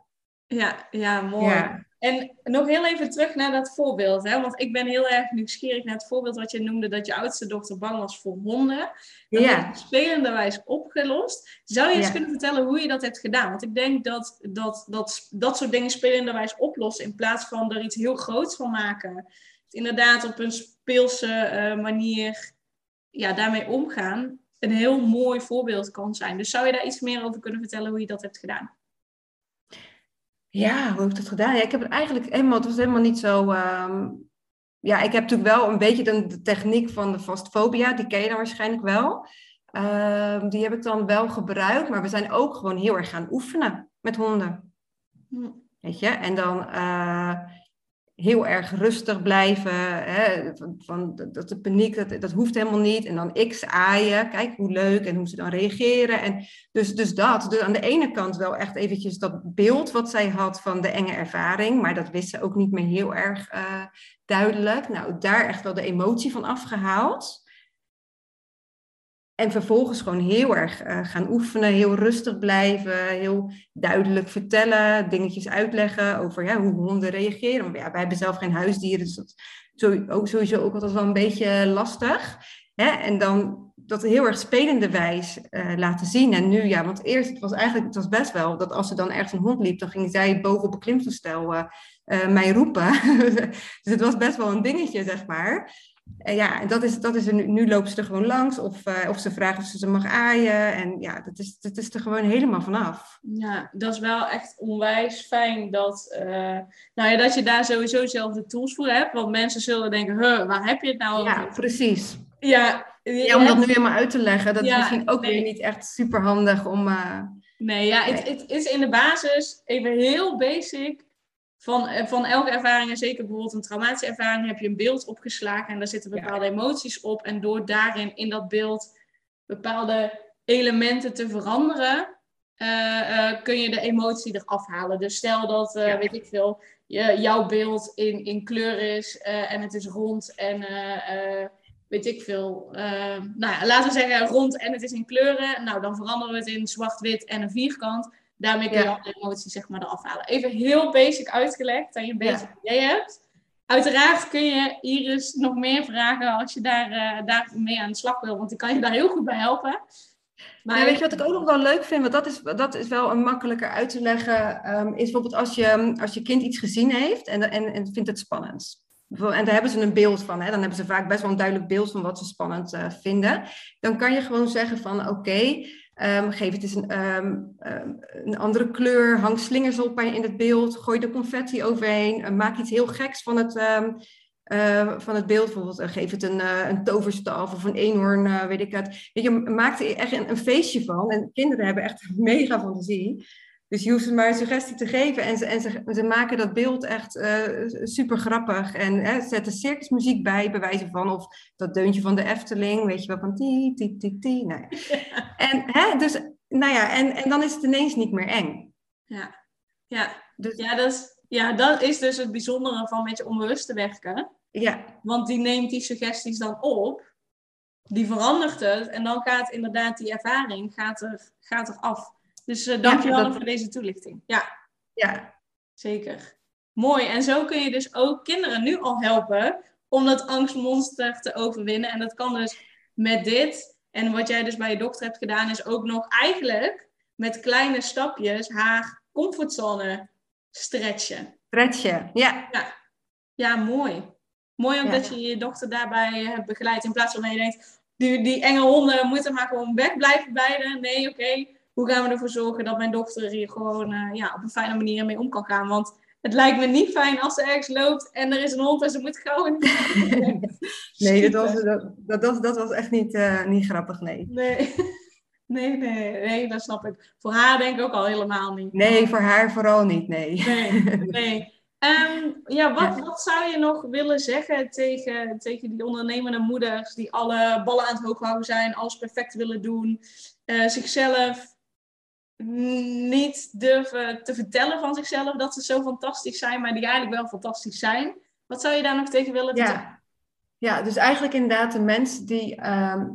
B: ja, ja, mooi.
C: ja.
B: En nog heel even terug naar dat voorbeeld, hè? want ik ben heel erg nieuwsgierig naar het voorbeeld wat je noemde, dat je oudste dochter bang was voor honden. Dat
C: Ja.
B: spelenderwijs opgelost. Zou je eens kunnen vertellen hoe je dat hebt gedaan? Want ik denk dat dat, dat, dat soort dingen spelenderwijs oplossen in plaats van er iets heel groots van maken. Inderdaad op een speelse eh, manier ja, daarmee omgaan, een heel mooi voorbeeld kan zijn. Dus zou je daar iets meer over kunnen vertellen hoe je dat hebt gedaan?
C: Ja, hoe heb ik dat gedaan? Ja, ik heb het eigenlijk helemaal, het was helemaal niet zo. ehm, Ja, ik heb natuurlijk wel een beetje de, de techniek van de vastfobia, die ken je dan waarschijnlijk wel. Ehm, die heb ik dan wel gebruikt, maar we zijn ook gewoon heel erg gaan oefenen met honden.
B: Hm.
C: Weet je, en dan eh, heel erg rustig blijven. Hè? Van, dat de paniek, dat, dat hoeft helemaal niet. En dan x aaien, kijk hoe leuk en hoe ze dan reageren. En dus, dus dat, dus aan de ene kant wel echt eventjes dat beeld wat zij had van de enge ervaring. Maar dat wist ze ook niet meer heel erg eh, duidelijk. Nou, daar echt wel de emotie van afgehaald. En vervolgens gewoon heel erg eh, gaan oefenen, heel rustig blijven, heel duidelijk vertellen, dingetjes uitleggen over ja, hoe honden reageren. Maar ja, wij hebben zelf geen huisdieren, dus dat is sowieso ook, sowieso ook altijd wel een beetje lastig. Hè? En dan dat heel erg spelende wijs eh, laten zien. En nu, ja, want eerst, het was eigenlijk, het was best wel dat als er dan ergens een hond liep, dan ging zij bovenop een klimtoestel eh, mij roepen. dus het was best wel een dingetje, zeg maar. En ja, en dat is, dat is er nu, nu lopen ze er gewoon langs of, eh, of ze vragen of ze ze mag aaien. En ja, dat is, dat is er gewoon helemaal vanaf.
B: Ja, dat is wel echt onwijs fijn dat, eh, nou ja, dat je daar sowieso zelf de tools voor hebt. Want mensen zullen denken, huh, waar heb je het nou
C: Ja,
B: over?
C: precies.
B: Ja,
C: Ja, om dat nu helemaal uit te leggen, dat
B: Ja,
C: is misschien ook
B: nee.
C: weer niet echt super handig om... eh,
B: Nee, ja, het, het is in de basis even heel basic. Van, eh, van elke ervaring, en zeker bijvoorbeeld een traumatische ervaring, heb je een beeld opgeslagen en daar zitten
C: Ja.
B: bepaalde emoties op. En door daarin in dat beeld bepaalde elementen te veranderen, eh, eh, kun je de emotie eraf halen. Dus stel dat,
C: Ja.
B: weet ik veel, je, jouw beeld in, in kleur is en het is rond en weet ik veel. nou ja, laten we zeggen rond en het is in kleuren. Nou, dan veranderen we het in zwart-wit en een vierkant. Daarmee kun je
C: Ja.
B: alle emoties zeg maar eraf halen. Even heel basic uitgelegd, dat je een
C: Ja.
B: beetje idee hebt. Uiteraard kun je Iris nog meer vragen als je daar, eh, daar mee aan de slag wil, want die kan je daar heel goed bij helpen. Maar
C: Ja, weet je wat ik ook nog wel leuk vind? Want dat is, dat is wel een makkelijker uit te leggen. ehm, is bijvoorbeeld als je, als je kind iets gezien heeft en, en, en vindt het spannend. En daar hebben ze een beeld van. Hè? Dan hebben ze vaak best wel een duidelijk beeld van wat ze spannend eh, vinden. Dan kan je gewoon zeggen van oké, ehm, geef het eens een, ehm, ehm, een andere kleur. Hang slingers op in het beeld. Gooi er confetti overheen. eh, maak iets heel geks van het, eh, van het beeld. Bijvoorbeeld eh, geef het een, een toverstaf of een eenhoorn, weet ik het. Weet je, maak er echt een, een feestje van. En kinderen hebben echt mega fantasie. Dus je hoeft ze maar een suggestie te geven en ze, en ze, ze maken dat beeld echt uh, super grappig. En hè, zetten circusmuziek bij, bij wijze van, of dat deuntje van de Efteling, weet je wel, van ti, ti, ti, ti. Nou ja. En, hè, dus, nou ja, en, en dan is het ineens niet meer eng.
B: Ja, ja. Dus, ja, dat is, ja, dat is dus het bijzondere van met je onbewust te werken.
C: Ja.
B: Want die neemt die suggesties dan op, die verandert het en dan gaat inderdaad die ervaring gaat er, gaat er af. Dus uh, dankjewel ja, dat... voor deze toelichting. Ja.
C: Ja.
B: Zeker. Mooi. En zo kun je dus ook kinderen nu al helpen om dat angstmonster te overwinnen. En dat kan dus met dit. En wat jij dus bij je dochter hebt gedaan, is ook nog eigenlijk met kleine stapjes haar comfortzone stretchen.
C: Stretchen, ja.
B: Ja, ja mooi. Mooi ook dat je je dochter daarbij hebt begeleid. In plaats van dat je denkt, die, die enge honden moeten maar gewoon wegblijven beide. Nee, oké hoe gaan we ervoor zorgen dat mijn dochter hier gewoon uh, ja, op een fijne manier mee om kan gaan? Want het lijkt me niet fijn als ze ergens loopt en er is een hond en ze moet gauw
C: Nee, dat was, dat, dat, dat, was echt niet, uh, niet grappig, nee.
B: nee. Nee, nee, nee, dat snap ik. Voor haar denk ik ook al helemaal niet.
C: Nee, voor haar vooral niet, nee.
B: Nee, nee. Um, ja, wat, wat zou je nog willen zeggen tegen, tegen die ondernemende moeders die alle ballen aan het hoog houden zijn, alles perfect willen doen, uh, zichzelf niet durven te vertellen van zichzelf dat ze zo fantastisch zijn, maar die eigenlijk wel fantastisch zijn. Wat zou je daar nog tegen willen vertellen?
C: Ja, ja dus eigenlijk inderdaad de mensen die ehm,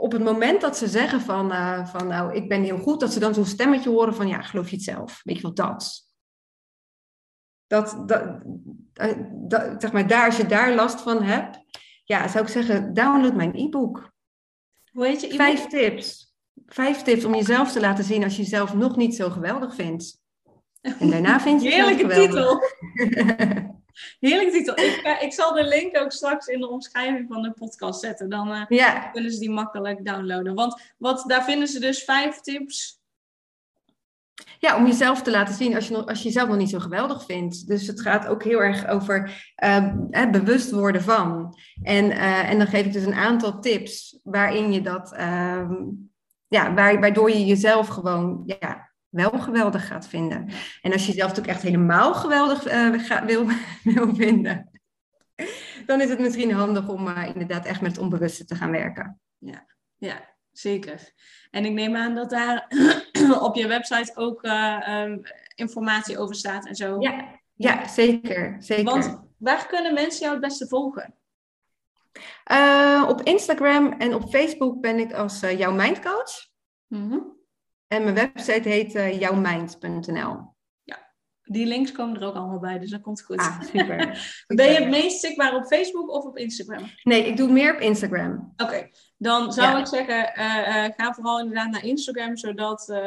C: op het moment dat ze zeggen van, uh, van nou, ik ben heel goed, dat ze dan zo'n stemmetje horen van ja, geloof je het zelf? Weet je wat dat? Dat, dat, eh, dat, zeg maar, daar, als je daar last van hebt, ja, zou ik zeggen, download mijn e-book.
B: Hoe heet je
C: Vijf tips. Vijf tips om jezelf te laten zien als je jezelf nog niet zo geweldig vindt. En daarna vind je
B: Heerlijke
C: titel.
B: Heerlijke titel. Ik, uh, ik zal de link ook straks in de omschrijving van de podcast zetten. Dan uh, ja. kunnen ze die makkelijk downloaden. Want wat, daar vinden ze dus vijf tips
C: ja, om jezelf te laten zien als je, als je jezelf nog niet zo geweldig vindt. Dus het gaat ook heel erg over uh, bewust worden van. En, uh, en dan geef ik dus een aantal tips waarin je dat, uh, ja, waardoor je jezelf gewoon ja, wel geweldig gaat vinden. En als je jezelf natuurlijk echt helemaal geweldig uh, wil, wil vinden, dan is het misschien handig om inderdaad echt met het onbewuste te gaan werken.
B: Ja, ja zeker. En ik neem aan dat daar op je website ook uh, um, informatie over staat en zo.
C: Ja, ja zeker, zeker.
B: Want waar kunnen mensen jou het beste volgen?
C: Uh, op Instagram en op Facebook ben ik als uh, jouw mindcoach. Mm -hmm. En mijn website heet uh, jouwmind.nl.
B: Ja, die links komen er ook allemaal bij, dus dat komt goed.
C: Ah, super.
B: ben je het meest zichtbaar op Facebook of op Instagram?
C: Nee, ik doe meer op Instagram.
B: Oké, dan zou ik zeggen, uh, uh, ga vooral inderdaad naar Instagram, zodat, uh,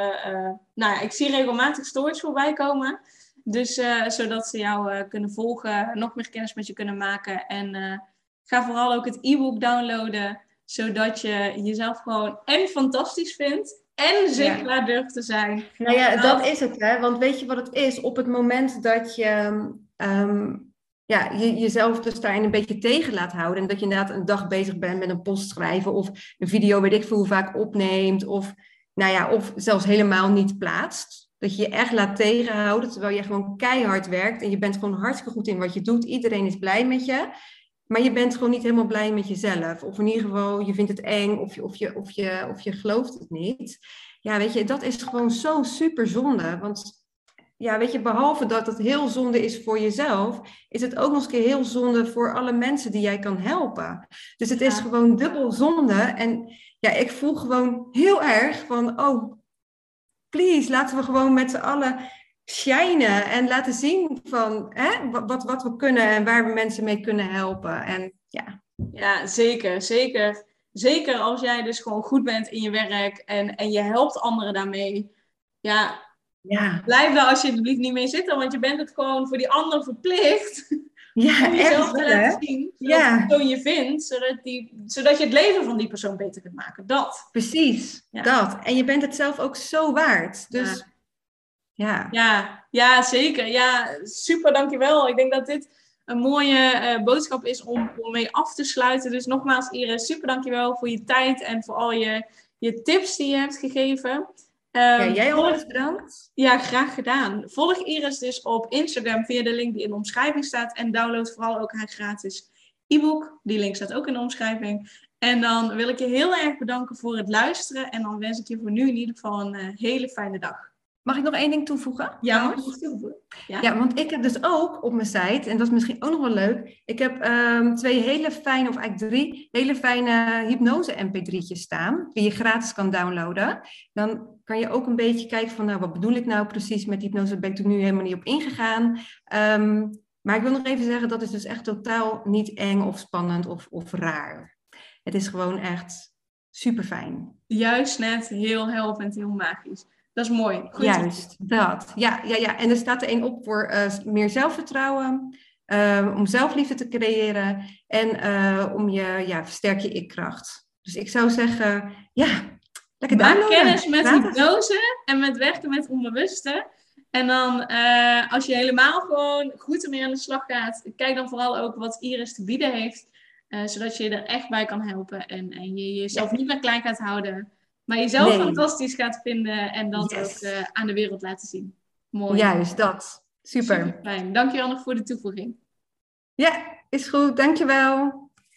B: nou ja, ik zie regelmatig stories voorbij komen. Dus zodat ze jou kunnen volgen, nog meer kennis met je kunnen maken. En ga vooral ook het e-book downloaden, zodat je jezelf gewoon en fantastisch vindt en zichtbaar ja. durft te zijn.
C: Nou ja, dat is het, hè. Want weet je wat het is? Op het moment dat je... Um, ja, je, jezelf dus daarin een beetje tegen laat houden. En dat je inderdaad een dag bezig bent met een post schrijven of een video, weet ik veel hoe vaak opneemt. Of, nou ja, of zelfs helemaal niet plaatst. Dat je je echt laat tegenhouden terwijl je gewoon keihard werkt. En je bent gewoon hartstikke goed in wat je doet. Iedereen is blij met je. Maar je bent gewoon niet helemaal blij met jezelf. Of in ieder geval, je vindt het eng of je, of je, of je, of je gelooft het niet. Ja, weet je, dat is gewoon zo super zonde. Want ja, weet je, behalve dat het heel zonde is voor jezelf, is het ook nog eens keer heel zonde voor alle mensen die jij kan helpen. Dus het is gewoon dubbel zonde. En ja, ik voel gewoon heel erg van, oh, please, laten we gewoon met z'n allen shinen en laten zien van hè, wat, wat we kunnen en waar we mensen mee kunnen helpen. En ja.
B: Ja, zeker, zeker. Zeker als jij dus gewoon goed bent in je werk en, en je helpt anderen daarmee. Ja,
C: ja.
B: Blijf daar alsjeblieft niet mee zitten, want je bent het gewoon voor die ander verplicht.
C: Ja, om jezelf
B: te laten zien, zodat ja. de persoon je vindt, zodat, die, zodat je het leven van die persoon beter kunt maken. Dat.
C: Precies, ja. dat. En je bent het zelf ook zo waard. Dus ja.
B: Ja, ja zeker. Ja, super, dankjewel. Ik denk dat dit een mooie uh, boodschap is om, om mee af te sluiten. Dus nogmaals, Iris, super dankjewel voor je tijd en voor al je je tips die je hebt gegeven.
C: Ja,
B: Ehm,
C: jij ook bedankt.
B: Ja, graag gedaan. Volg Iris dus op Instagram via de link die in de omschrijving staat. En download vooral ook haar gratis e-book. Die link staat ook in de omschrijving. En dan wil ik je heel erg bedanken voor het luisteren. En dan wens ik je voor nu in ieder geval een eh, hele fijne dag.
C: Mag ik nog één ding toevoegen?
B: Ja, toevoegen? Ja?
C: Ja, want ik heb dus ook op mijn site, en dat is misschien ook nog wel leuk, ik heb ehm, twee hele fijne, of eigenlijk drie hele fijne hypnose-mp3'tjes staan, die je gratis kan downloaden. Dan kan je ook een beetje kijken van, nou, wat bedoel ik nou precies met hypnose? Daar ben ik er nu helemaal niet op ingegaan. Ehm, maar ik wil nog even zeggen, dat is dus echt totaal niet eng of spannend of, of raar. Het is gewoon echt super fijn.
B: Juist net heel helpend, heel magisch. Dat is mooi. Goed.
C: Juist, dat. Ja, ja, ja. En er staat er één op voor eh, meer zelfvertrouwen, eh, om zelfliefde te creëren en eh, om je, ja, versterk je ik-kracht. Dus ik zou zeggen, ja, lekker
B: Maak
C: downloaden.
B: kennis met hypnose en met werken met onbewuste. En dan, als je helemaal gewoon goed ermee aan de slag gaat, kijk dan vooral ook wat Iris te bieden heeft. zodat je je er echt bij kan helpen en, en je jezelf niet meer klein gaat houden. Maar jezelf
C: Nee.
B: fantastisch gaat vinden en dat
C: Yes.
B: ook eh, aan de wereld laten zien. Mooi.
C: Juist, dat. Super.
B: Super fijn. Dankjewel nog voor de toevoeging.
C: Ja, is goed. Dankjewel.